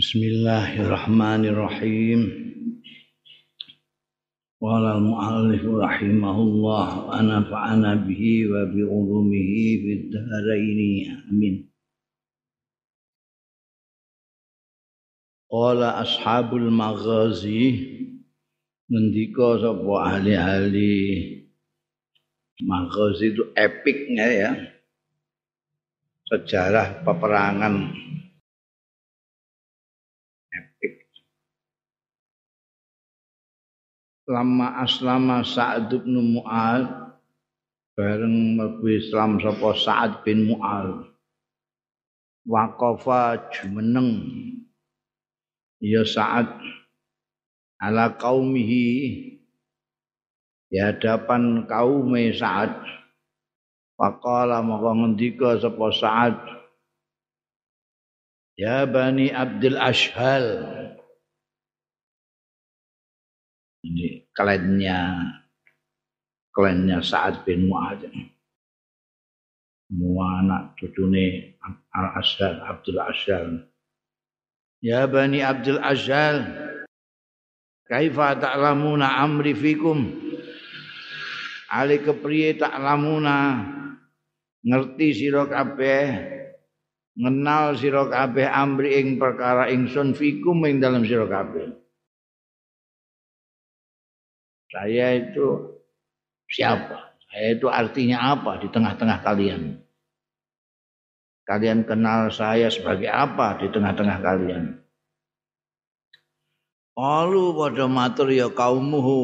Bismillahirrahmanirrahim. Qala al-mu'allif rahimahullah wa nafa'ana bihi wa bi ulumihi fid dharain. Amin. Qala ashabul maghazi ngendika sapa ahli-ahli maghazi itu epiknya ya. Sejarah peperangan lama aslama Sa'ad bin Mu'ad bareng mlebu Islam sapa Sa'ad bin Mu'ad. Waqafa jumeneng. Ya Sa'ad ala qaumihi di hadapan kaum Sa'ad. Faqala maka ngendika sapa Sa'ad ya bani Abdul Ashhal. Ini kliennya kliennya Sa'ad bin Mu'adz semua anak cucune Al Ashar Abdul Ashar Ya Bani Abdul Ashar Kaifa ta'lamuna amri fikum? Ali kepriye ta'lamuna? Ngerti sira kabeh? Ngenal sira kabeh amri ing perkara ingsun fikum ing dalam sira kabeh saya itu siapa? Saya itu artinya apa di tengah-tengah kalian? Kalian kenal saya sebagai apa di tengah-tengah kalian? Lalu pada matur ya kaumuhu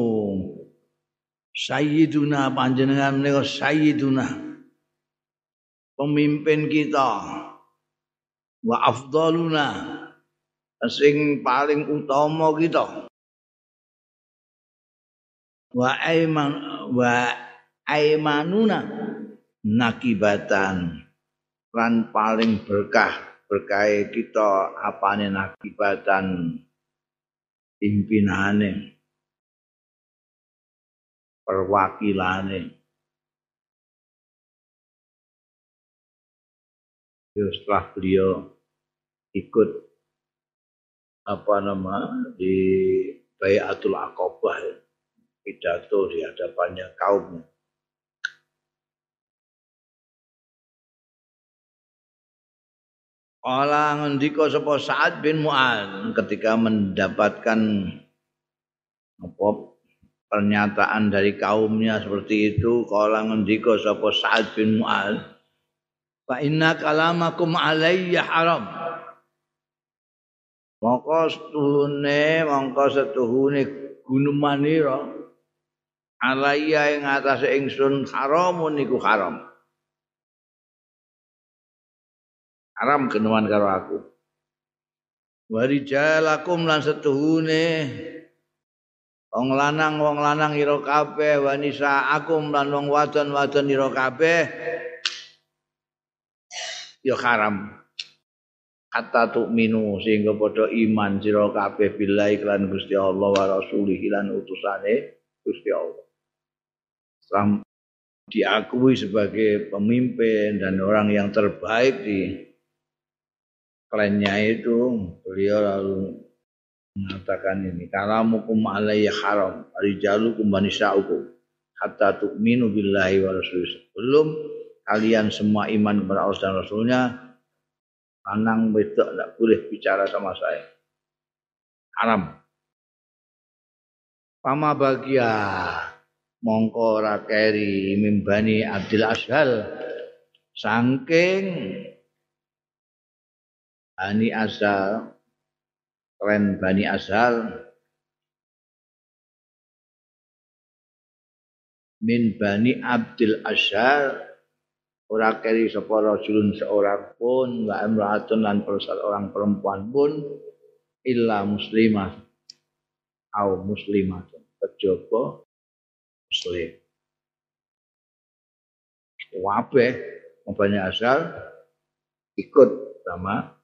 Sayyiduna panjenengan menika Sayyiduna pemimpin kita wa afdaluna sing paling utama kita wa aiman wa aimanuna nakibatan. Lan paling berkah berkah kita apane nakibatan? Pimpinane. Perwakilane. Setelah beliau ikut apa nama di Bayatul Aqabah pidato di hadapannya kaumnya. Kala ngendika sapa Sa'ad bin Mu'ad ketika mendapatkan apa pernyataan dari kaumnya seperti itu kala ngendika sapa Sa'ad bin Mu'ad fa inna kalamakum alayya haram maka setuhune mongko setuhune gunumanira alaiya ing atase ingsun haramun niku haram. Haram kenuan karo aku. Warijalakum lan setuhune wong lanang wong lanang ira kabeh wanisa akum lan wong wadon-wadon ira kabeh ya haram. Kata tu minu sehingga padha iman sira kabeh billahi lan Gusti Allah wa rasulih lan utusane Gusti Allah. Islam diakui sebagai pemimpin dan orang yang terbaik di kliennya itu. Beliau lalu mengatakan ini kalamukum alayya haram rijalukum banisa'ukum hatta tu'minu billahi wa rasulih sebelum kalian semua iman kepada Allah dan Rasulnya lanang wedok tidak boleh bicara sama saya. Haram. Pama bagia mongko ora keri mimbani Abdul Ashal. Saking Bani Asal klan Bani Asal min Bani Abdul Ashal ora keri sapa rajulun seorang pun wa imra'atun lan seorang perempuan pun illa muslimah. Au muslimatun. Kejaba muslim. Wabe banyak asal ikut sama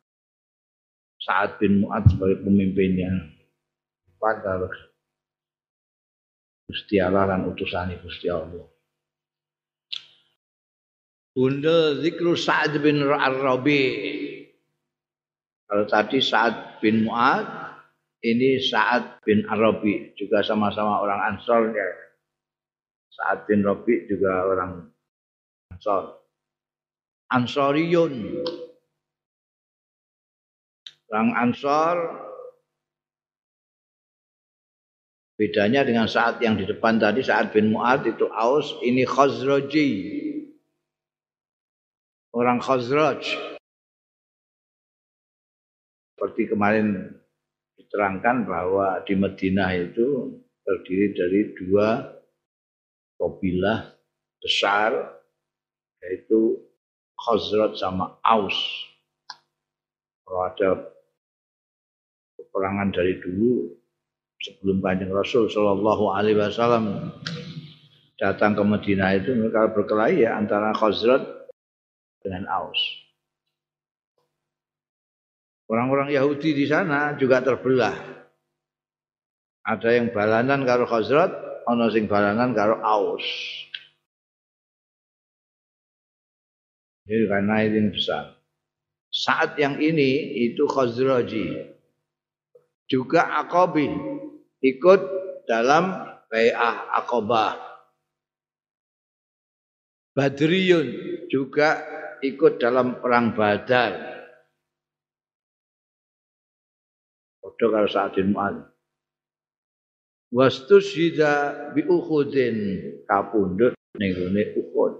saat bin Mu'ad sebagai pemimpinnya. Pada Gusti Allah dan utusan Gusti Allah. Bunda zikru Sa'ad bin Ar-Rabi. Kalau tadi Sa'ad bin Mu'ad, ini Sa'ad bin Arabi, juga sama-sama orang Ansor. Sa'ad bin Rabi juga orang Ansor. Ansoriyun. Orang Ansor bedanya dengan saat yang di depan tadi saat bin Mu'ad itu Aus ini Khazraji. Orang Khazraj seperti kemarin diterangkan bahwa di Madinah itu terdiri dari dua kabilah besar yaitu Khazraj sama Aus. Kalau ada peperangan dari dulu sebelum Kanjeng Rasul Shallallahu Alaihi Wasallam datang ke Madinah itu mereka berkelahi ya antara Khazraj dengan Aus. Orang-orang Yahudi di sana juga terbelah. Ada yang balanan karo Khazrat, ana sing balanan karo Aus. Jadi karena ini besar. Saat yang ini itu Khazraji. Juga Akobi ikut dalam Bai'ah Akobah. Badriyun juga ikut dalam perang Badar. karo Sa'ad bin Mu'adz. Wastusyida bi Uhudin kapundhut ning gone Uhud.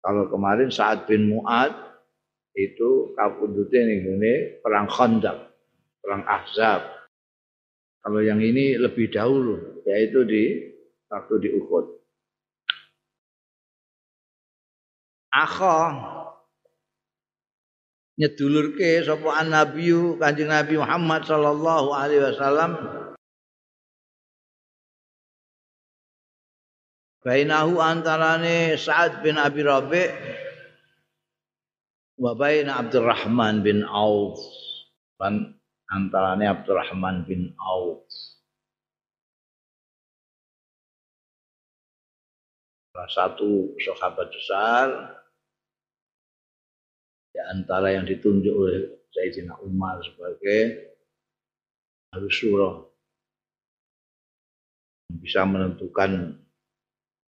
Kalau kemarin Sa'ad bin Mu'ad itu kapundhutnya ning gone perang Khandaq, perang Ahzab. Kalau yang ini lebih dahulu yaitu di waktu di Uhud. Akha nyedulurke sapa nabiyu Kanjeng Nabi Muhammad sallallahu alaihi wasallam. Bainahu antarane Sa'ad bin Abi Rabi' wa baina Abdurrahman bin Auf. Dan antarane Abdurrahman bin Auf. Salah satu sahabat besar di antara yang ditunjuk oleh Sayyidina Umar sebagai harus surah bisa menentukan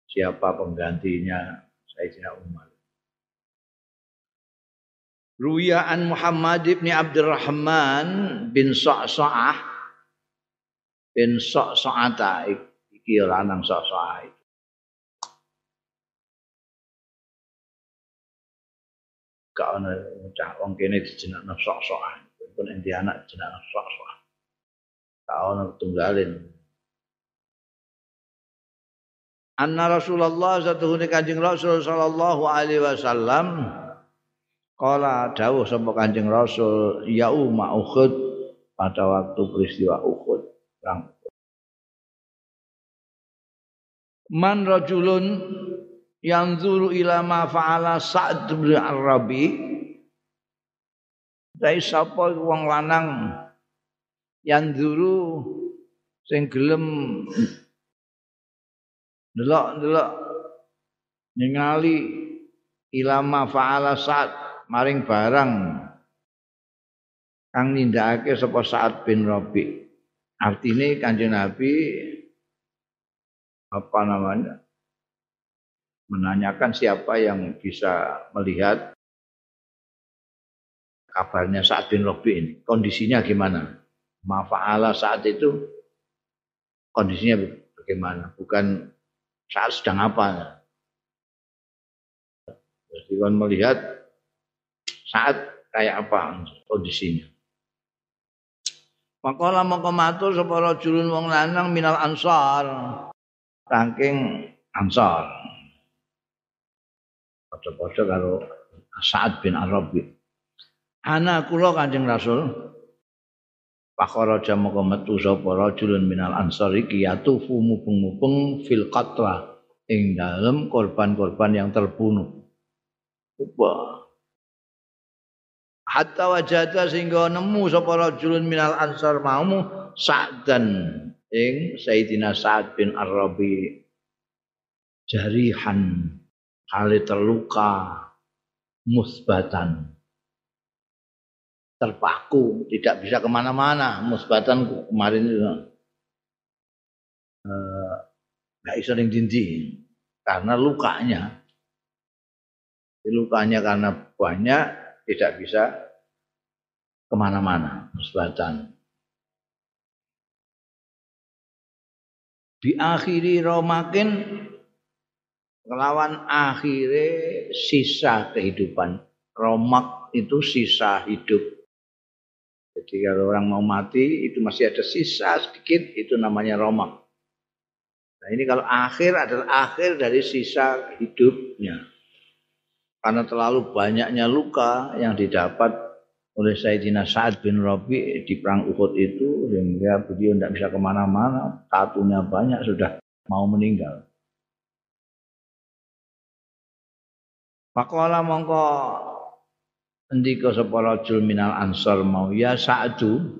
siapa penggantinya Sayyidina Umar. Ruya Muhammad bin Abdurrahman bin Sa'sa'ah. Bin Sa'sa'ata iki lanang Sa'sa'ah gak ana cah wong kene dijenakno sok-sokan. Pun endi anak dijenakno sok-sokan. Gak ana tunggalin. Anna Rasulullah satuhune Kanjeng Rasul sallallahu alaihi wasallam kala dawuh sapa Kanjeng Rasul ya umma Uhud pada waktu peristiwa Uhud. Man rajulun yang zuru ila ma fa'ala Sa'd bin Arabi. Dari sapa wong lanang? Yang zuru sing gelem delok-delok ningali ila ma fa'ala Sa'd maring barang kang nindakake sapa Sa'ad bin Rabi. Artinya kanjeng Nabi apa namanya menanyakan siapa yang bisa melihat kabarnya saat bin Robi ini. Kondisinya gimana? Mafa'ala saat itu kondisinya bagaimana? Bukan saat sedang apa. Jadi kan melihat saat kayak apa kondisinya. Makola mongko matur sapa rajulun wong lanang minal ansar. Saking ansar. Padha-padha karo Sa'ad bin Arabi. Ana kula Kanjeng Rasul Pakharaja moko metu sapa rajulun minal ansar iki yatufu mubeng-mubeng fil qatra ing dalem korban-korban yang terbunuh. Upa. Hatta wajada sehingga nemu sapa rajulun minal ansar maumu Sa'dan ing Sayyidina Sa'ad bin Arabi jarihan kali terluka musbatan terpaku, tidak bisa ke mana-mana. Musbatan kemarin itu eh, nggak bisa dindi karena lukanya. Lukanya karena banyak tidak bisa ke mana-mana musbatan. Di akhiri romakin kelawan akhirnya sisa kehidupan. Romak itu sisa hidup. Jadi kalau orang mau mati itu masih ada sisa sedikit itu namanya romak. Nah ini kalau akhir adalah akhir dari sisa hidupnya. Karena terlalu banyaknya luka yang didapat oleh Sayyidina Sa'ad bin Rabi di perang Uhud itu sehingga beliau tidak bisa ke mana-mana, tatunya banyak sudah mau meninggal. Pakola mongko Ndika sapa rajul minal ansor mau ya Sa'du.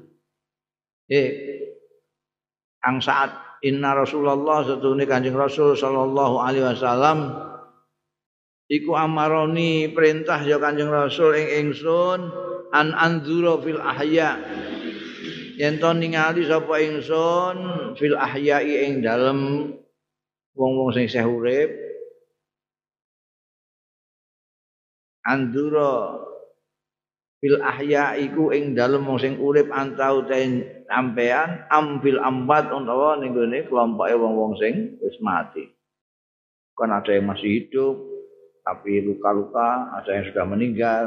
Eh ang saat inna Rasulullah satune Kanjeng Rasul sallallahu alaihi wasallam iku amaroni perintah ya Kanjeng Rasul ing ingsun an anzura fil ahya yen to ningali sapa ingsun fil ahya'i ing dalem wong-wong sing isih andura fil ahya iku ing dalem wong sing urip antau ten sampean am ambat utawa ning gone kelompoke wong-wong sing wis mati. Kan ada yang masih hidup tapi luka-luka, ada yang sudah meninggal.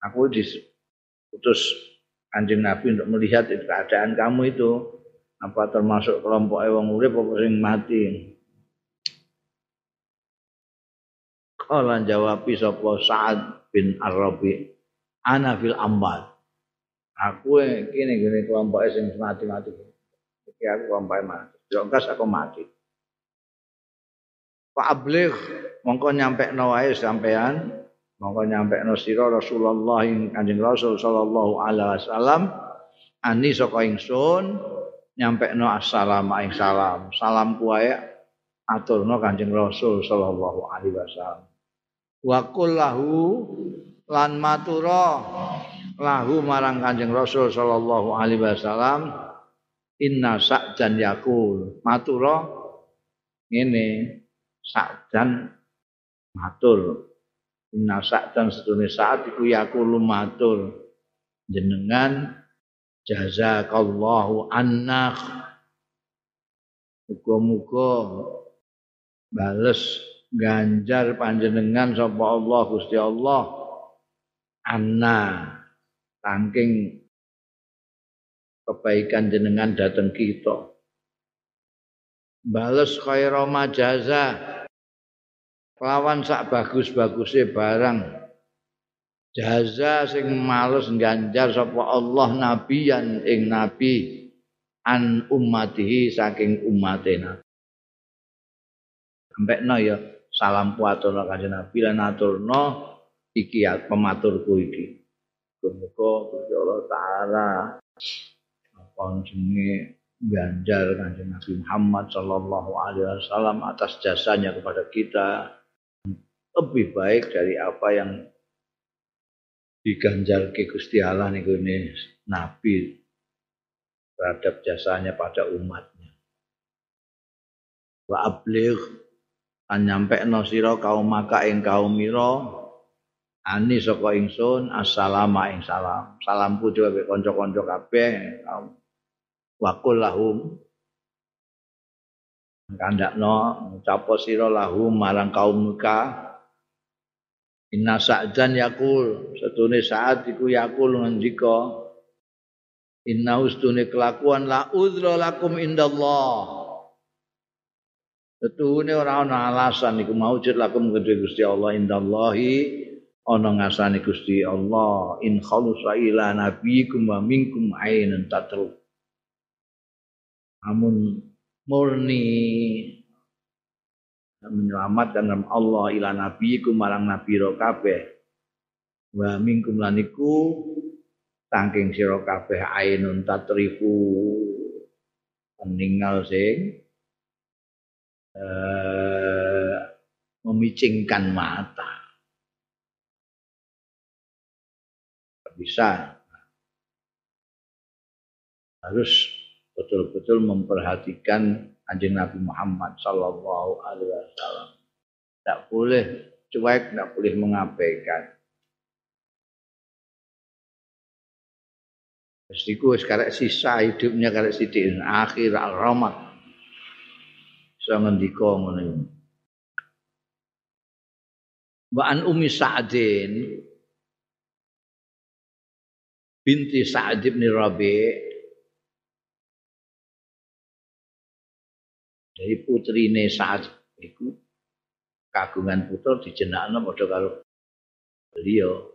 Aku diutus Kanjeng Nabi untuk melihat keadaan kamu itu apa termasuk kelompok wong urip apa sing mati. Kala jawab sapa Sa'ad bin Arabi ana fil ambat. Aku kene gene kelompok sing mati-mati. Iki aku kelompok mati. Yo enggak aku mati. Pak abligh mongko nyampekno wae sampean, mongko nyampekno sira Rasulullah Kanjeng Rasul sallallahu alaihi wasallam ani saka ingsun nyampekno assalamu ing salam. Salam kuwae aturno Kanjeng Rasul sallallahu alaihi wasallam. Wa kullahu lan matura lahu marang Kanjeng Rasul sallallahu alaihi wasallam inna sa'jan yakul matura ngene sa'jan matur. Inna sa'jan sedune saat iku yakul matur. Jenengan jazakallahu anna. Muga-muga bales ganjar panjenengan sapa Allah Gusti Allah? Anna. Saking kebaikan jenengan datang kita. Bales khaira majaza. Lawan sak bagus-bagusnya barang. Jaza sing males ganjar sapa Allah nabiyan ing nabi. An ummatihi saking umatena sampai no ya salam kuatur kanjeng nabi lan aturno iki ya pematurku iki. Muga Gusti Allah taala apa jenenge ganjar kanjeng Nabi Muhammad sallallahu alaihi wasallam atas jasanya kepada kita lebih baik dari apa yang diganjar ke Gusti Allah niku ini Nabi terhadap jasanya pada umatnya. Wa abligh an nyampe no sira kaum maka ing kaum mira ani saka ingsun assalamu ing salam. Salamku dhewe kanca-kanca kabeh wa lahum. Kandakno ngucapo sira lahum marang kaum muka inna sa'dan yakul setune saat iku yakul ngendika inna ustune kelakuan la udra lakum indallah Setune ora ana alasan iku maujud lakum kedhe Gusti Allah indallahi ana ngasane Gusti Allah in khalusa ila nabiyikum wa minkum ainun tatru amun murni menyelamatkan dalam Allah ila nabiyikum marang nabi ro kabeh. Wa minkum laniku saking sira kabeh ainun tatrifu. Meninggal sing eh, memicingkan mata bisa. Harus betul-betul memperhatikan anjing Nabi Muhammad Sallallahu Alaihi Wasallam. Tidak boleh cuek, tidak boleh mengabaikan. Mestiku sekarang sisa hidupnya karek sidik akhir al-ramat. Bisa ngendika ngono Wa an Ummi Sa'din binti Sa'd bin Rabi' Jadi putrine Sa'ad iku kagungan putra dijenakno padha karo beliau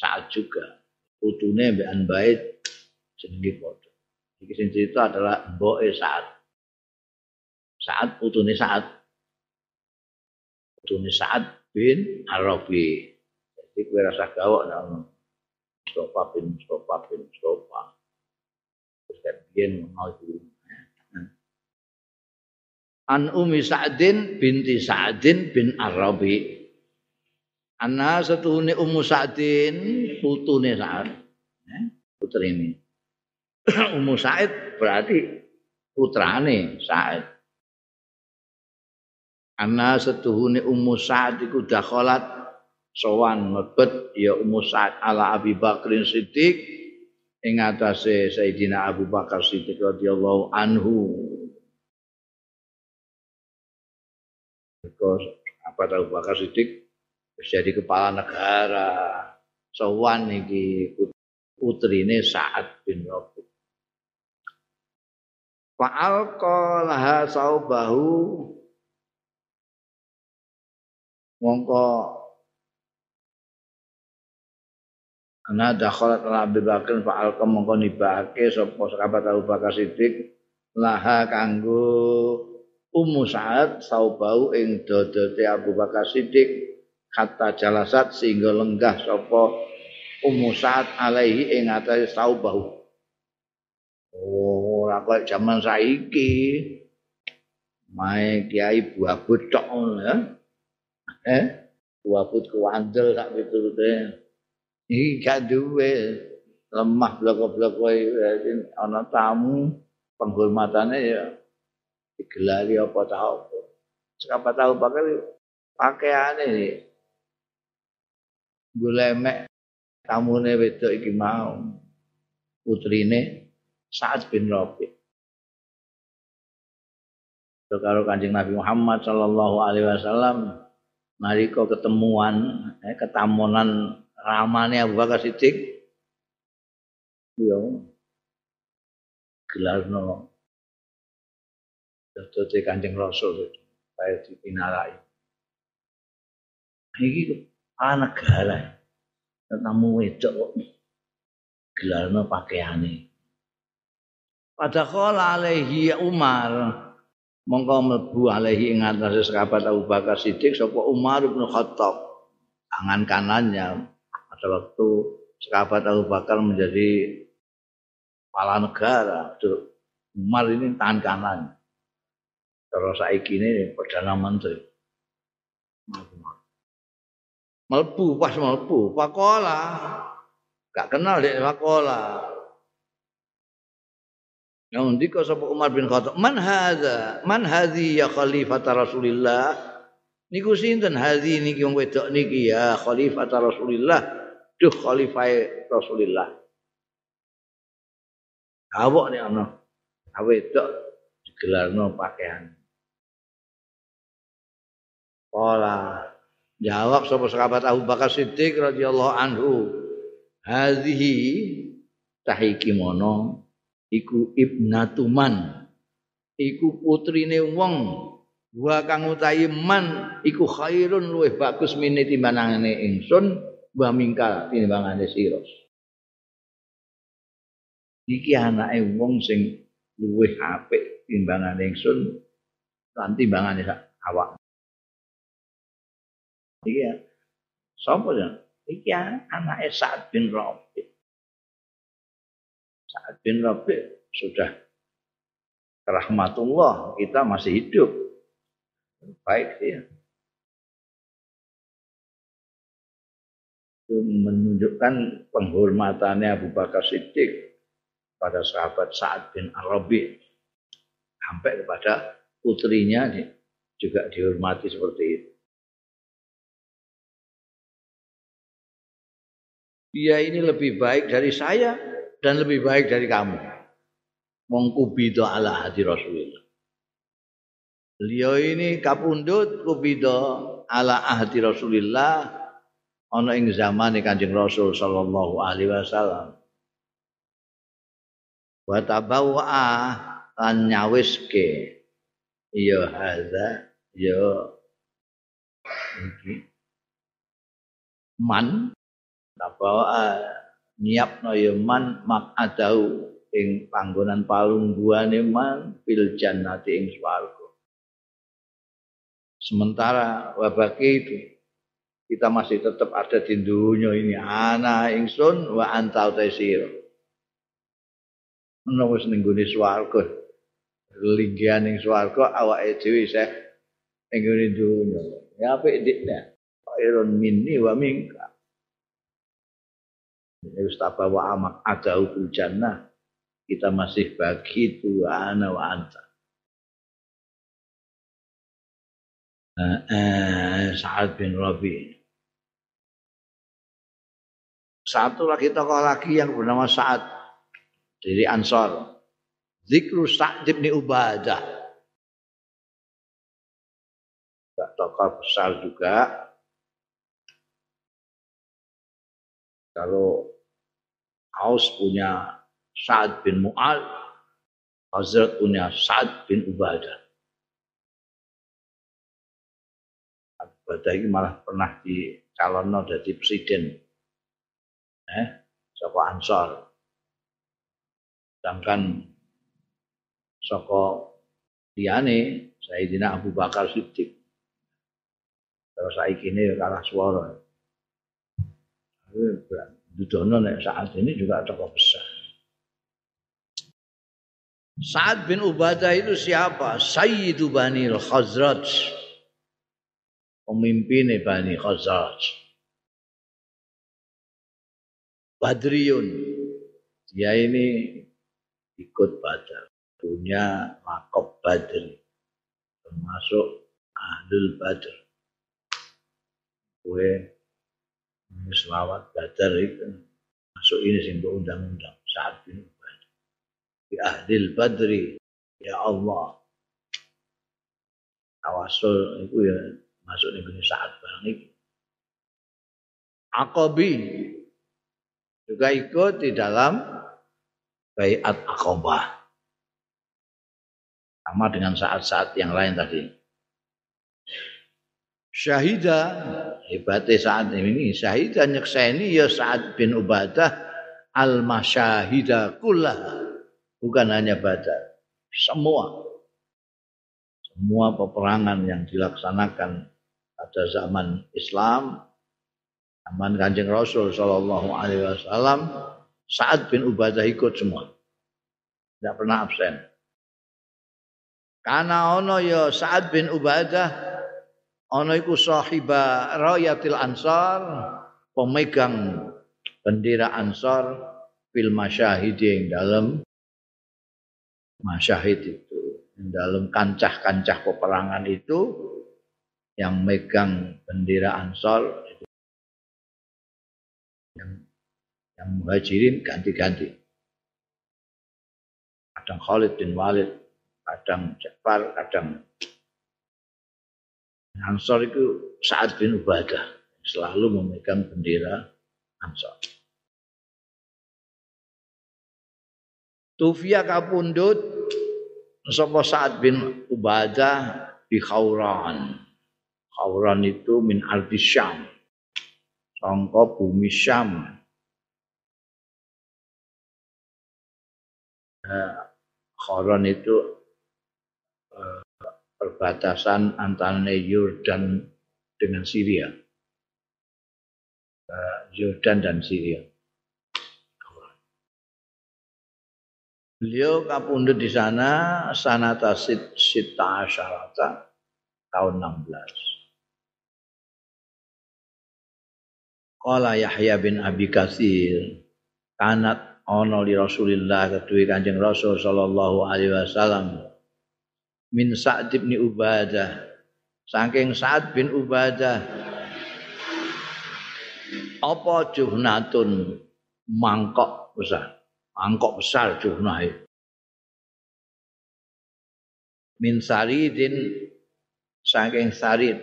Sa'ad juga. Putune mbek Anbait jenenge padha. Iki sing cerita adalah mboke Sa'ad. Sa'ad putune Sa'ad. Putune Sa'ad bin Arabi. Jadi kowe rasa gawok nang Mustafa bin Mustafa bin Mustafa. Terus kan biyen mau an Umi Sa'din binti Sa'din bin Arabi. Anna satuhune Ummu Sa'din putune Sa'ad. Eh, putri ini. Ummu Sa'id berarti putrane Sa'id. Anna satuhune Ummu Sa'd iku dakhalat sowan mlebet ya Ummu Sa'd ala Abi Bakrin Siddiq ing atase Sayyidina Abu Bakar Siddiq radhiyallahu anhu Because apa tahu bakar sidik jadi kepala negara. Sowan iki putrine Sa'ad bin Rabi. Fa'al qalaha saubahu mongko ana dakhalat ala Abi Bakar fa'al mongko nibake sapa sahabat Abu Bakar Siddiq laha kanggo Ummu Sa'ad saubau ing dodote Abu Bakar Siddiq kata jalasat sehingga lenggah sapa Ummu Sa'ad alaihi ing atase saubau. Oh, ora kok jaman saiki. Mae kiai buah tok ya. Eh, buah but kuandel sak pitulute. Iki gak duwe lemah blok-blok ana tamu penghormatannya ya digelari apa tahu apa. Siapa tahu pakai pakaiane iki. Gulemek tamune wedok iki mau. Putrine Sa'ad bin Rabi. Karo Kanjeng Nabi Muhammad sallallahu alaihi wasallam nalika ketemuan eh, ketamunan ramane Abu Bakar Siddiq yo gelarno Dadi Kanjeng Rasul kaya dipinarai. Iki anak negara. Tamu wedok kok gelarno pakaiane. Pada kala alaihi Umar mongko mlebu alaihi ing atase sahabat Abu Bakar Siddiq sapa Umar bin Khattab tangan kanannya pada waktu sahabat Abu Bakar menjadi kepala negara Umar ini tangan kanan Terus saiki ini Perdana Menteri. Melbu pas melbu, pakola. Gak kenal dek pakola. Yang ndika sapa Umar bin Khattab, "Man hadza? Man hadhi ya khalifat Rasulillah?" Niku sinten hadhi niki wong wedok niki ya khalifat Rasulillah. Duh khalifah Rasulillah. Awak nih ana. Awedok digelarno pakaian. Kala jawab sapa sahabat Abu Bakar Siddiq radhiyallahu anhu. Hadhihi tahiki mono iku ibnatuman. Iku putrine wong wa kang utahi man iku khairun luwih bagus mini timbangane ingsun wa mingkal timbangane sira. Iki anake wong sing luwih apik timbangane ingsun lan timbangane awak. Iki ya. Sopo ya? Iki anake Sa'ad bin Rabi. Sa'ad bin Rabi sudah rahmatullah kita masih hidup. Baik ya. itu menunjukkan penghormatannya Abu Bakar Siddiq pada sahabat Sa'ad bin Arabi sampai kepada putrinya juga dihormati seperti itu. Dia ini lebih baik dari saya dan lebih baik dari kamu. Mengkubido ala hati Rasulullah. Beliau ini kapundut kubido ala ahdi Rasulillah ana ing zaman Kanjeng Rasul sallallahu alaihi wasallam. Wa tabawwa lan nyawiske ya hadza ya iki man tabawa nyiapno ya man makadau ing panggonan palungguane man fil jannati ing swarga. Sementara wabake itu kita masih tetap ada di dunia ini. Ana ingsun wa anta utasir menawa ning gone swarga. Linggihan ning swarga awake dhewe isih ning gone dunya. Ya apik dikne khairun minni wa minka Ustaba wa amak ada jannah kita masih bagi itu ana wa anta uh, uh, Sa'ad bin Rabi Satu lagi tokoh lagi yang bernama Sa'ad dari Ansor. Zikru Sa'ad bin Ubadah. Tokoh besar juga. Kalau Aus punya Sa'ad bin Mu'al, Hazrat punya Sa'ad bin Ubadah. Ubadah ini malah pernah dicalon jadi presiden eh saka Ansor. Sedangkan saka liyane Sayyidina Abu Bakar Siddiq. Terus saiki ini kalah suara. Dudono nek saat ini juga tokoh besar. Sa'ad bin Ubadah itu siapa? Sayyidu Bani Khazraj. Pemimpin Bani Khazraj. Badriun. Dia ini ikut Badar. Punya makop Badri. Termasuk Ahlul Badr. Kue selawat Badar itu masuk ini sih undang-undang saat ini. Di Ahlul Badri. Ya Allah. Tawasul itu ya masuk di saat barang ini. Akobi juga ikut di dalam Bayat Aqabah. Sama dengan saat-saat yang lain tadi. Syahida. Hebatnya saat ini. Syahida nyekseni ya saat bin Ubadah al masyahida kullah bukan hanya Badar. Semua. Semua peperangan yang dilaksanakan pada zaman Islam zaman Kanjeng Rasul sallallahu alaihi wasallam Sa'ad bin Ubadah ikut semua. Tidak pernah absen. Karena ono ya Sa'ad bin Ubadah ono iku sahiba rayatil ansar pemegang bendera ansar fil masyahid yang dalam masyahid itu yang dalam kancah-kancah peperangan itu yang megang bendera ansar yang yang muhajirin ganti-ganti. Kadang Khalid bin Walid, kadang Ja'far, kadang Ansor itu saat bin Ubadah selalu memegang bendera Ansor. Tufia kapundut sapa Sa'ad bin Ubadah di Khauran. Khauran itu min ardi Syam sangka bumi Syam. Nah, Khoron itu eh, perbatasan antara Yordan dengan Syria. Eh, Yordan dan Syria. Beliau kapundut di sana sanata sita syarata tahun 16. Qala Yahya bin Abi Katsir kanat ana li Rasulillah keduwe Kanjeng Rasul sallallahu alaihi wasallam min Sa'd bin Ubadah. Saking Sa'd bin Ubadah. Apa juhnatun? Mangkok besar. Mangkok besar juhnah min saridin saking sarid.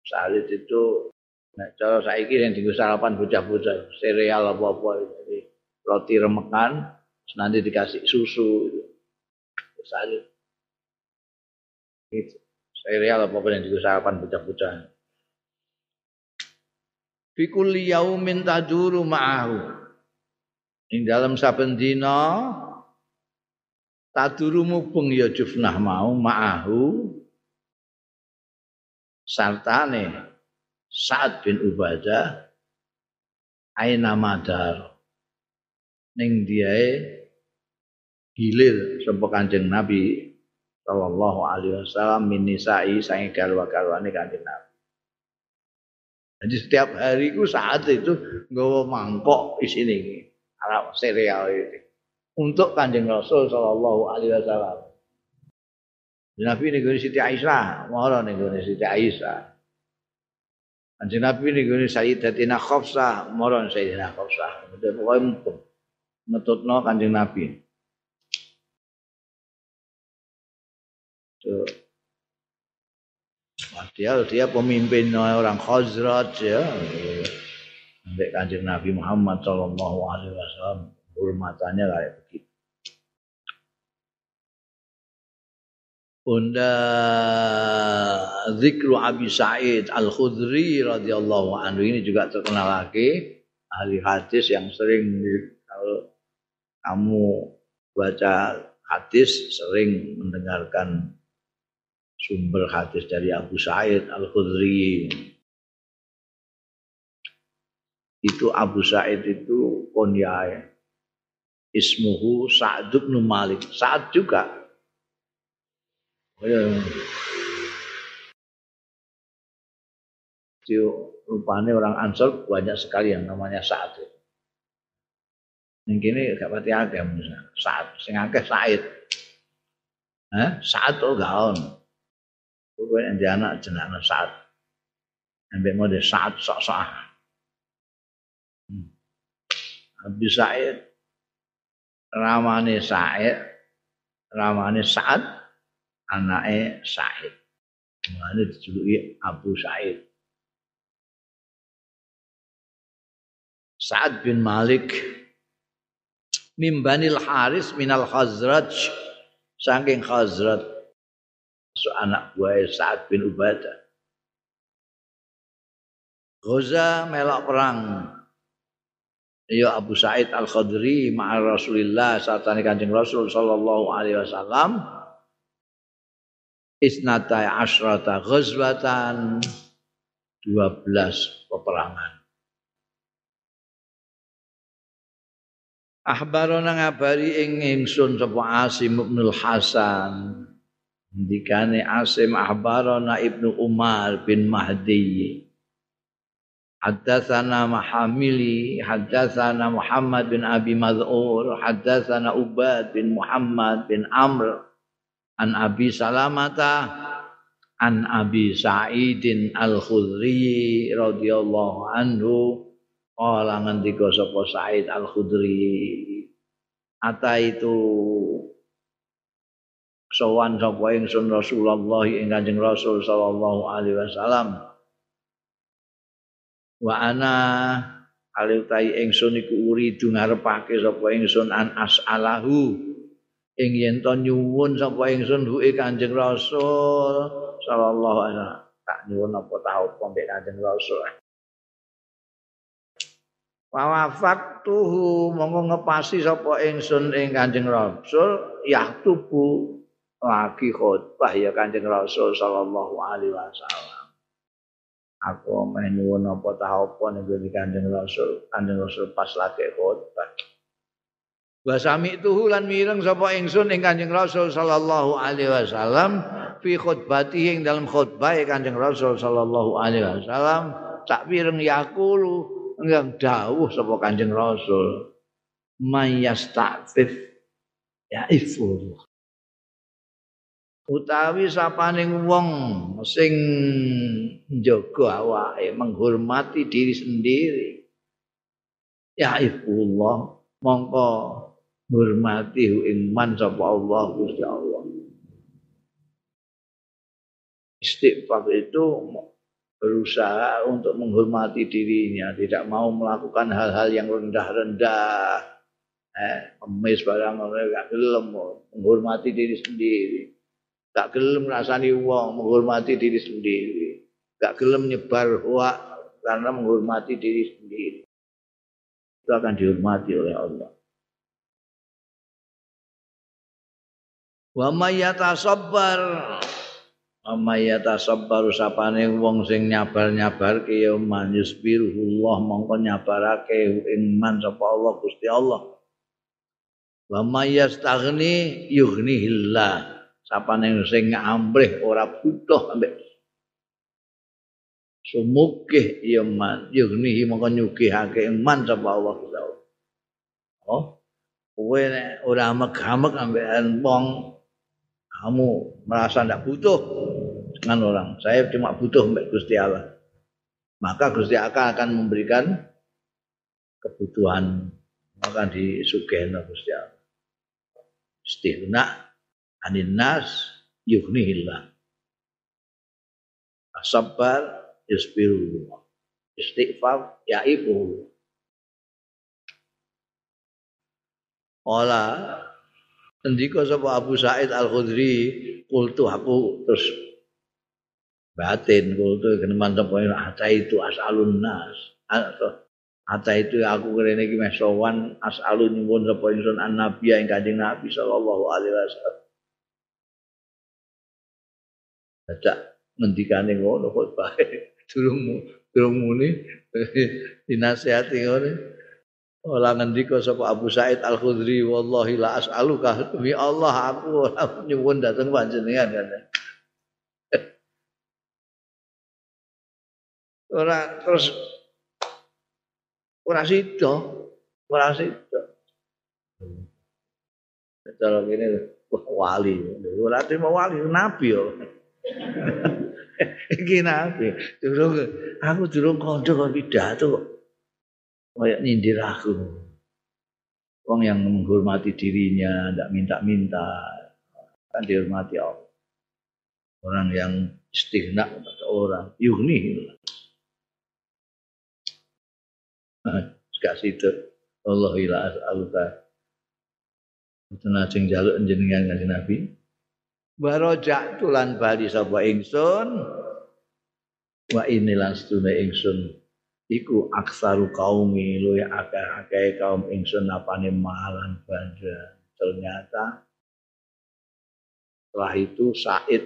Sarid itu Nah, cara saiki yang dienggo sarapan bocah-bocah, sereal apa-apa jadi roti remekan, nanti dikasih susu itu. Itu. Sereal apa-apa yang dienggo sarapan bocah-bocah. Fi kulli yaumin taduru ma'ahu. Ing dalam saben dina taduru mubeng ya jufnah mau ma'ahu sartane Sa'ad bin Ubadah aina madar ning diae hilir sapa Kanjeng Nabi sallallahu alaihi wasallam min nisa'i sange garwa-garwane Kanjeng Nabi. Jadi setiap hari itu saat itu nggawa mangkok isine iki, arep sereal ini. Untuk Kanjeng Rasul sallallahu alaihi wasallam. Nabi ning Siti Aisyah, mara ning Siti Aisyah. Kanjeng Nabi niku Sayyidatina Khafsah, moron Sayyidatina Khafsah. Pokoke mumpung metutno Kanjeng Nabi. Tuh. Dia dia pemimpin orang Khazraj ya. Sampai Kanjeng Nabi Muhammad sallallahu alaihi wasallam hormatannya kayak begitu. Bunda Zikru Abi Sa'id Al-Khudri radhiyallahu anhu ini juga terkenal lagi ahli hadis yang sering kalau kamu baca hadis sering mendengarkan sumber hadis dari Abu Sa'id Al-Khudri. Itu Abu Sa'id itu kunyai. Ismuhu Sa'd bin Malik. Sa'ad juga Ya. rupanya orang Ansor banyak sekali yang namanya Sa'ad. Yang kini gak pati akeh. Sa'ad, sing akeh Sa'id. Sa'ad tuh gaon. Pokoknya yang anak jenaknya Sa'ad. Sampai mau dia Sa'ad sok-sok. Hmm. Sa'id. Ramane Sa'id. Ramane Sa'ad. anake Said. Mulane dijuluki Abu Said. Sa'ad bin Malik mimbanil Haris minal Khazraj saking Khazraj anak buah Sa'ad bin Ubadah Ghaza melok perang Ya Abu Sa'id Al-Khadri ma'a Rasulillah saat Kanjeng Rasul sallallahu alaihi wasallam isnatai asrata ghazwatan 12 peperangan. Ahbarona ngabari ing ingsun sapa Asim bin Hasan. Ndikane Asim ahbarona Ibnu Umar bin Mahdi. Haddatsana Mahamili, haddatsana Muhammad bin Abi Mad'ur, haddatsana Ubad bin Muhammad bin Amr. An Abi Salamata an Abi Sa'idin Al-Khudri radhiyallahu anhu. Qala ngendika sapa Sa'id Al-Khudri. Ata itu sowan sapa ingsun Rasulullah ing Kanjeng Rasul sallallahu alaihi wasallam. Wa ana ali utahi ingsun iku uridu ngarepake sapa ingsun an as'alahu. Ing yen to nyuwun sapa ingsun huke Kanjeng Rasul sallallahu alaihi wasallam. Tak nyuwun apa tau pombe Kanjeng Rasul. Wawafaktuhu monggo ngepasi sapa ingsun ing Kanjeng Rasul ya tubu lagi khotbah ya Kanjeng Rasul sallallahu alaihi wasallam. Aku main nyuwun apa tau apa ning Kanjeng Rasul. Kanjeng Rasul pas lagi khotbah Wa sami'tuhu lan mireng sapa ingsun ing Kanjeng Rasul sallallahu alaihi wasallam fi khutbatihi ing dalam khutbah Kanjeng Rasul sallallahu alaihi wasallam. Tak pireng yakulu yang dawuh sapa Kanjeng Rasul. Mayastafif ya ifur utawi sapaning wong sing njaga awake menghormati diri sendiri. Ya ifullah mongko hormati ing man sapa Allah Gusti Allah. Istighfar itu berusaha untuk menghormati dirinya, tidak mau melakukan hal-hal yang rendah-rendah, eh, emis barang gak gelem menghormati diri sendiri, gak gelem rasani uang menghormati diri sendiri, gak gelem nyebar hoak karena menghormati diri sendiri. Itu akan dihormati oleh Allah. Wa may yatasabbar Amayata sabbaru sapane wong sing nyabar-nyabarke ya manusbirullah mongko nyabarake ing man sapa Allah Gusti Allah. Wa mayastaghni yughnihillah. Sapane sing ngambrih ora butuh ambek sumukih ya man yughnihi mongko nyugihake man sapa Allah Allah. Oh, kowe nek ora amek-amek ambek wong kamu merasa tidak butuh dengan orang. Saya cuma butuh Mbak Gusti Allah. Maka Gusti Allah akan memberikan kebutuhan akan disugihna Gusti Allah. Istighna anin nas yughnihillah. Sabar yusbiru. Istighfar yaibu. Ola Ngendika sapa Abu Said Al-Khudri, kultu aku terus batin kultu geneman sapa ata itu asalun nas. Ata itu aku kene iki sowan asalun nyuwun sapa ingsun an nabi ing Kanjeng Nabi sallallahu alaihi wasallam. Dadak ngendikane ngono kok bae durung durung muni dinasihati ngono. Ola ngendika sapa Abu Said Al Khudri wallahi la as'aluka demi Allah aku ora nyuwun dateng panjenengan kan. Ora terus ora sida, ora sida. Cara ngene wali, ora terima wali nabi yo. Iki nabi. Durung aku durung kanca kok pidato kok. kayak nyindir aku. Wong yang menghormati dirinya, tidak minta-minta, kan dihormati Allah. Orang yang istighna kepada orang, yuhni. Gak situ. Allah ila as'aluka. Tenajeng jaluk jenengan kanjeng Nabi. Barojak tulan bali sapa ingsun. Wa inilan setune ingsun. Iku aksaru kaumi lu ya akeh-akeh kaum ingsun apane malan bandra ternyata setelah itu Said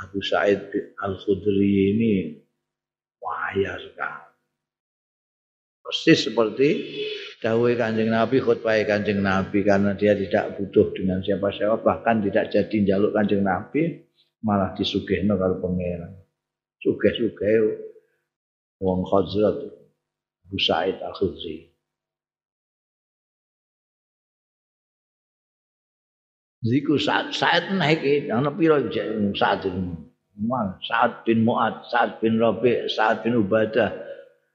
Abu Said Al-Khudri ini wahaya sekali. Persis seperti dawai kanjeng Nabi khutbah kanjeng Nabi karena dia tidak butuh dengan siapa-siapa bahkan tidak jadi jaluk kanjeng Nabi malah disugihno kalau pangeran sugih-sugih wong Khazraj Abu Sa'id Al-Khudri. Ziku saat saat naik ana pira saat ini. Sa'ad bin Mu'ad, Sa'ad bin Rabi', Sa'ad bin Ubadah,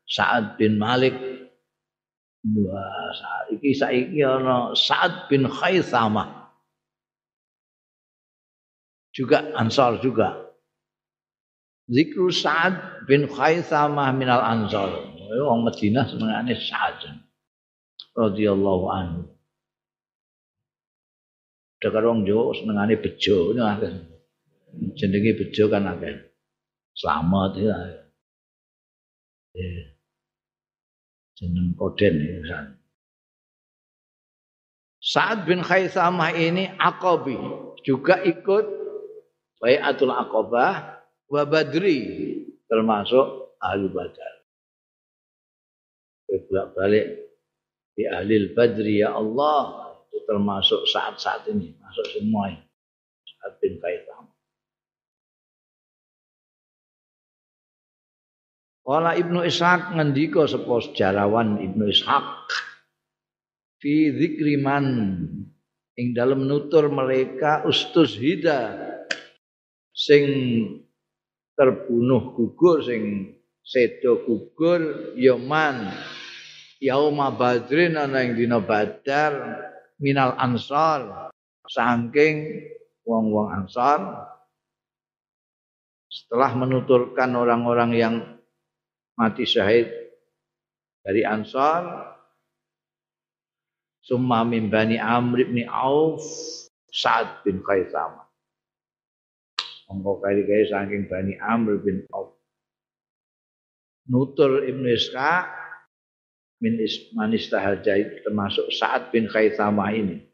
Sa'ad bin Malik. Wah, saat iki saiki ana Sa'ad bin Khaithamah. Juga Ansar juga. Zikru Sa'ad bin Khaythamah minal Ansar. Wong Madinah senengane Sa'ad radhiyallahu anhu. Dekar wong Jawa senengane bejo. Jenenge bejo kan akeh. Selamat ya. Eh. Jeneng koden ya. Sa'ad bin Khaythamah ini Aqabi juga ikut Bayatul Aqabah wa badri termasuk ahli badar. Bolak balik di ahli badri ya Allah itu termasuk saat-saat ini masuk semua saat bin Kaitam. Kala Ibnu Ishaq ngendika sapa sejarawan Ibnu Ishaq fi dzikriman ing dalem nutur mereka ustus hida sing terbunuh gugur sing sedo gugur yaman yauma badrin ana ing dina badar minal ansar saking wong-wong ansar. Setelah menuturkan orang-orang yang mati syahid dari Ansar. Summa min bani Amr bin Auf Sa'ad bin Khaisam Monggo kali-kali saking bani Amr bin Auf. Nutur Ibnu Ishaq min ismanistahal termasuk Sa'ad bin Khaisamah ini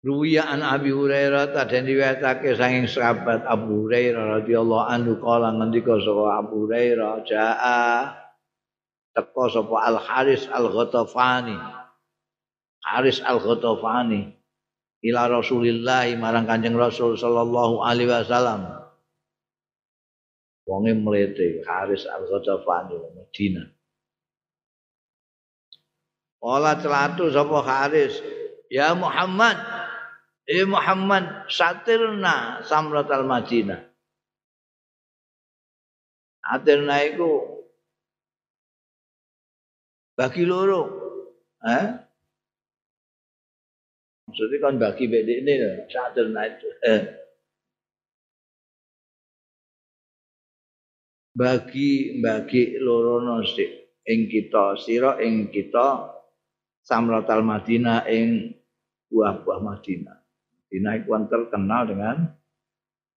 Ruwiya an Abi Hurairah dan riwayatake saking sahabat Abu Hurairah radhiyallahu anhu kala ngendika sapa Abu Hurairah jaa teko sapa Al Haris Al Ghatafani Haris Al Ghatafani ila Rasulillah marang Kanjeng Rasul sallallahu alaihi wasallam. Wonge mlete Haris Al Ghatafani Madinah. Ola celatu sapa Haris ya Muhammad Eh Muhammad satirna samratal Madinah. Satirna iku bagi loro. Eh? Maksudnya kan bagi bedek ini satirna itu. Eh. Bagi bagi loro sik ing kita sira ing kita samratal Madinah ing buah-buah Madinah. Madinah itu terkenal dengan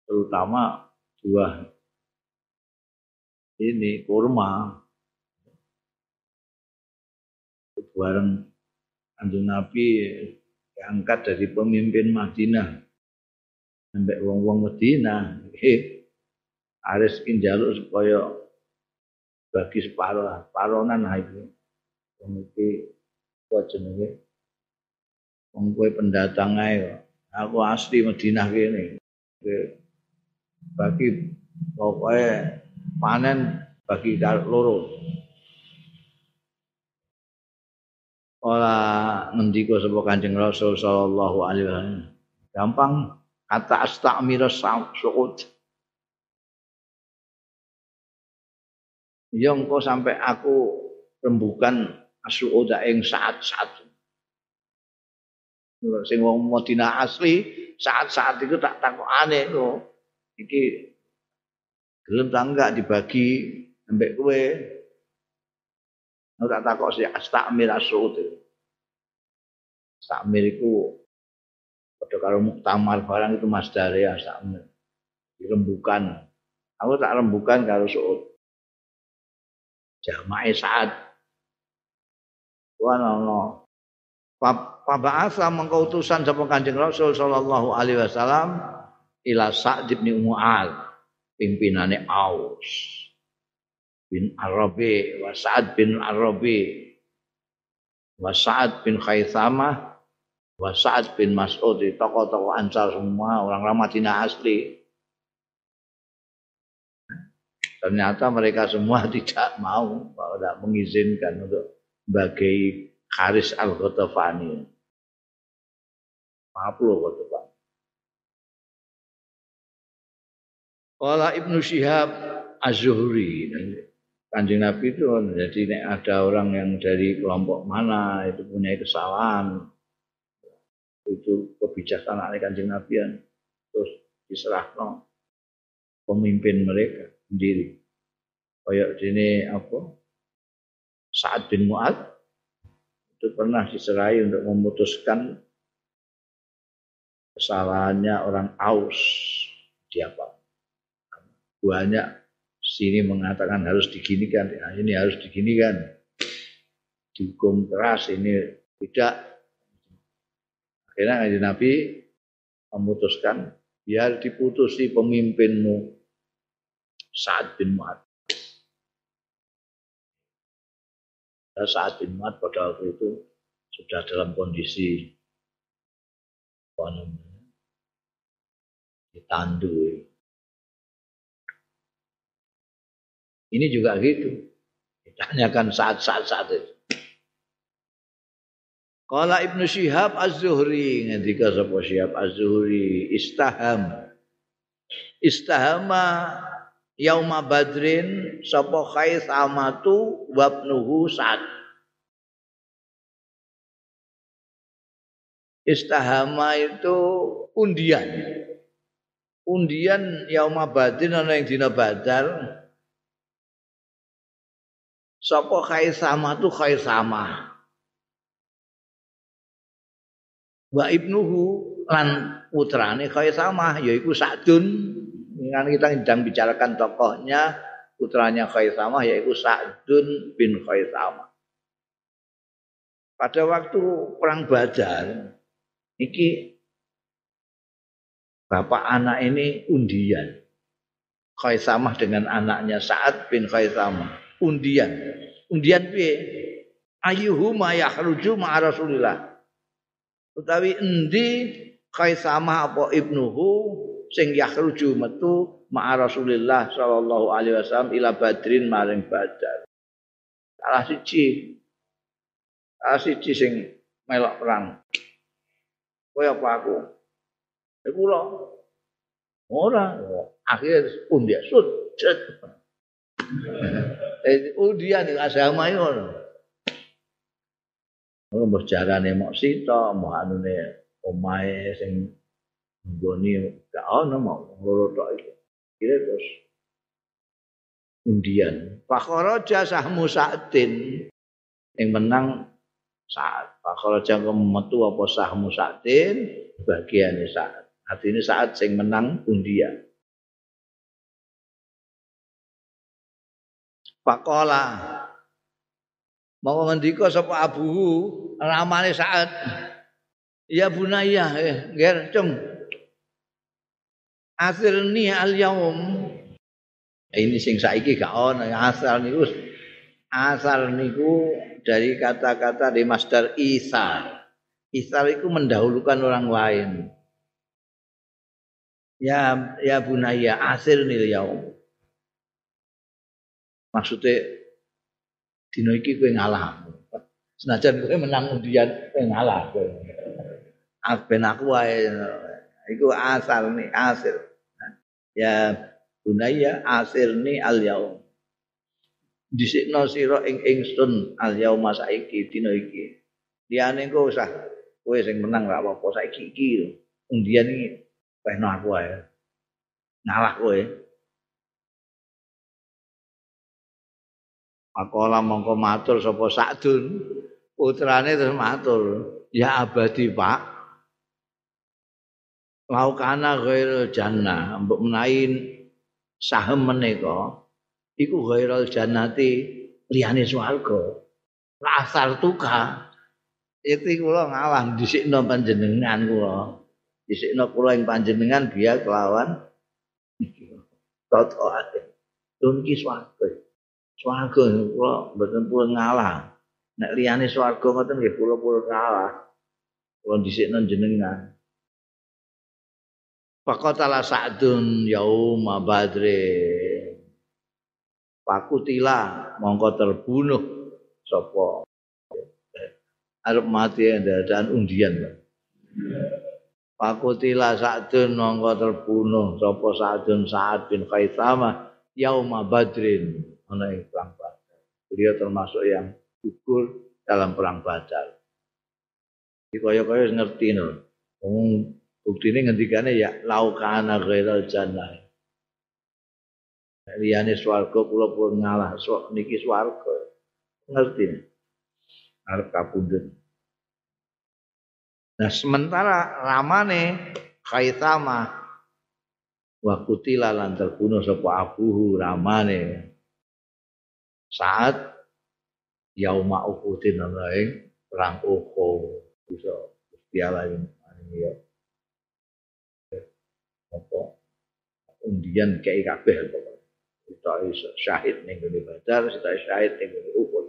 terutama buah ini kurma. Bareng Kanjeng Nabi diangkat dari pemimpin Madinah. Sampai wong-wong Madinah eh harus jaluk supaya bagi separuh paronan itu. Wong iki kok jenenge. Wong pendatang ae aku asli Madinah kene. Bagi pokoknya panen bagi loro. Ora ngendika sapa Kanjeng Rasul sallallahu alaihi wasallam. Gampang kata astamira suud. Ya engko sampai aku rembukan asuuda ing saat-saat sing wong Madinah asli saat-saat itu tak takut aneh lo iki gelem tak enggak dibagi ambek kowe? Tak takut si astamir asud Astamir itu pada kalau muktamar barang itu mas dari astamir dirembukan aku tak rembukan kalau suud. Jamaah saat. Wah, no, no. Paba'asa mengkau utusan sapa Kanjeng Rasul sallallahu alaihi wasallam ila Sa'd bin Mu'al pimpinane Aus bin Arabi wa Sa'ad bin Arabi wa Sa'ad bin Khaisamah wa Sa'ad bin Mas'ud tokoh-tokoh Ansar semua orang Madinah asli. Ternyata mereka semua tidak mau tidak mengizinkan untuk bagi Haris Al-Ghatafani. Maaf loh Ghatafani. Kala Ibnu Syihab Az-Zuhri. Kanjeng Nabi itu jadi nek ada orang yang dari kelompok mana itu punya kesalahan itu kebijaksanaan kanjeng Nabi yang terus diserahkan pemimpin mereka sendiri. Kayak ini apa? Sa'ad bin Mu'ad itu pernah diserai untuk memutuskan kesalahannya orang Aus. Di apa? Banyak sini mengatakan harus diginikan. Ya, ini harus diginikan. Dihukum keras ini tidak. Akhirnya Nabi memutuskan biar diputusi pemimpinmu Sa'ad bin Mu'ad Saat bin Mat pada waktu itu sudah dalam kondisi apa namanya, ditandu. Ini juga gitu. Ditanyakan saat-saat saat itu. Kala Ibnu Syihab Az-Zuhri ngendika sapa Syihab Az-Zuhri istaham. Istahama yauma badrin sapa Khaisamatu wabnuhu Sa'd. Istahama itu undian. Undian yauma badrin ana yang dina badar. Sapa Khaisama tu Khaisama. Wa ibnuhu lan putrane Khaisama yaiku Sa'dun. Kan kita sedang bicarakan tokohnya putranya Khaisama yaitu Sa'dun bin Khaisama. Pada waktu perang Badar, iki bapak anak ini undian. Khaisamah dengan anaknya Sa'ad bin Khaisamah. Undian. Undian piye? Ayyuhuma yakhruju ma'a Rasulillah. Utawi endi Khaisamah apa ibnuhu sing yakhruju metu ma'a Rasulillah sallallahu alaihi wasallam ila Badrin maring Badar. Salah siji. Salah siji sing melok perang. Kowe apa aku? Iku kula. Ora, akhir undian sud. Eh undian iki agama iki ngono. Ngono mbok jarane mok sita, mok anune omahe sing nggone gak ono mau loro tok iki. Kira terus undian. Fakharaja sahmu sa'tin yang menang saat Fakharaja metu apa sahmu bagian saat. Artinya saat sing menang undian. Pakola mau ngendika sapa abuhu ramane saat ya bunaya eh ger cung asirni al yaum. Ini sing saiki gak ono. Asal niku asal niku dari kata-kata di master isar isar itu mendahulukan orang lain. Ya ya bunaya asirni al yaum. Maksudnya dino iki kowe ngalah. Senajan kowe menang undian kowe ngalah. Kowe aku wae. Iku asal nih asir ya bunaya asirni al yaum. Disikno sira ing ingsun al yaum saiki dina iki. Liyane engko usah kowe sing menang ra apa-apa saiki iki undian iki pehno aku wae ngalah kowe. Pakola mongko matur sapa Sa'dun putrane terus matur. Ya abadi Pak laukana ghairul jannah mbok menahin sahem menika iku ghairul jannati liyane swarga. Asal tuka itu kula ngalah dhisikno panjenengan kula. Dhisikno kula ing panjenengan biya kelawan. Toto ate dun ki swarga. Swarga kula mboten pun ngalah nek liyane swarga ngoten nggih kula pun ngalah kula dhisikno jenengan Fakotala Sa'dun yauma Badri. Pakutila mongko terbunuh sapa arep mati dan undian. Pakutila Sa'dun mongko terbunuh sapa Sa'dun Sa'ad bin Khaisama yauma Badrin ana perang Badar. Beliau termasuk yang gugur dalam perang Badar. Iki kaya-kaya ngerti no. Ini ngendikane ya laukana ghairal jannah. Liyane swarga kula pun ngalah sok niki swarga. Ngerti. Arep kapundhut. Nah sementara ramane Khaitama wa kutila lan terbunuh sapa abuhu ramane saat yauma uhudin ana perang Uhud bisa ini ya. Apa undian kayak kabeh pokoknya kita syahid ning ngene badar kita syahid ning ngene uhud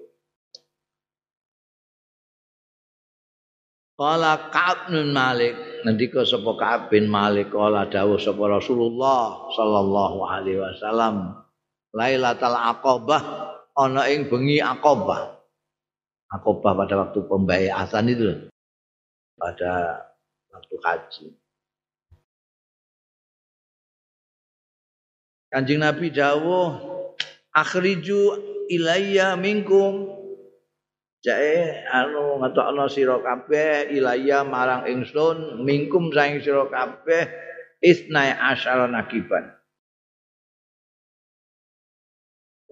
Kala Ka'ab bin Malik ngendika sapa Ka'ab bin Malik kala dawuh sapa Rasulullah sallallahu alaihi wasallam Lailatul Aqabah ana ing bengi Aqabah. Aqabah pada waktu pembayasan itu pada waktu haji. Kanjeng Nabi dawuh akhriju ilayya minkum. Jae anu ngetokno sira kabeh ilayya marang ingsun minkum saing sira kabeh isnai asyara nakiban.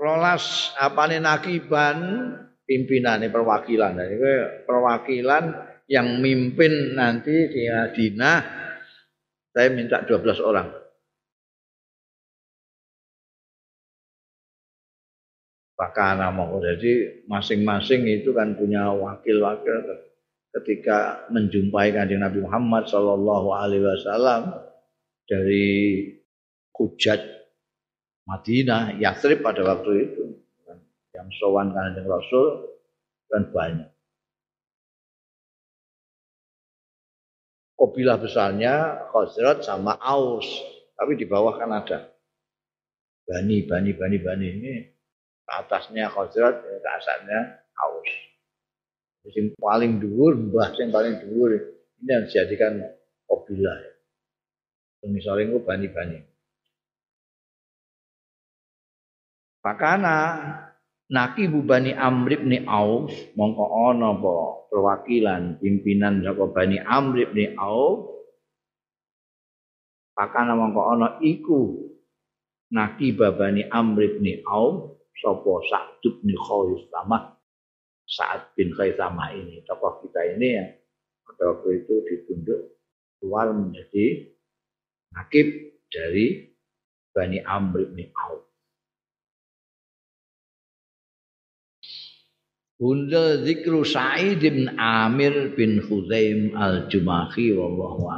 Rolas apane nakiban? Pimpinane perwakilan. Nah, perwakilan yang mimpin nanti di Madinah. Saya minta 12 orang Pakana mau jadi masing-masing itu kan punya wakil-wakil ketika menjumpai kanjeng Nabi Muhammad Shallallahu Alaihi Wasallam dari hujat Madinah, Yathrib pada waktu itu. Yang sowan kanjeng Rasul kan banyak. Kopilah besarnya Khazraj sama Aus, tapi di bawah kan ada Bani, Bani, Bani, Bani ini atasnya Khazraj, ke atasnya Aus. Yang paling dhuwur, mbah yang paling dhuwur ini yang dijadikan Qabilah. Misalnya itu bani-bani. Pakana naki bubani Amr bin Auf mongko ana apa perwakilan pimpinan saka Bani Amr bin Auf Pakana mongko ana iku naki babani Amr bin Auf sapa Sa'd bin Khaisamah Sa'ad bin Khaisamah ini tokoh kita ini yang pada waktu itu ditunjuk keluar menjadi nakib dari Bani Amr bin Auf. Bunda zikru Sa'id bin Amir bin Khuzaim al-Jumahi wallahu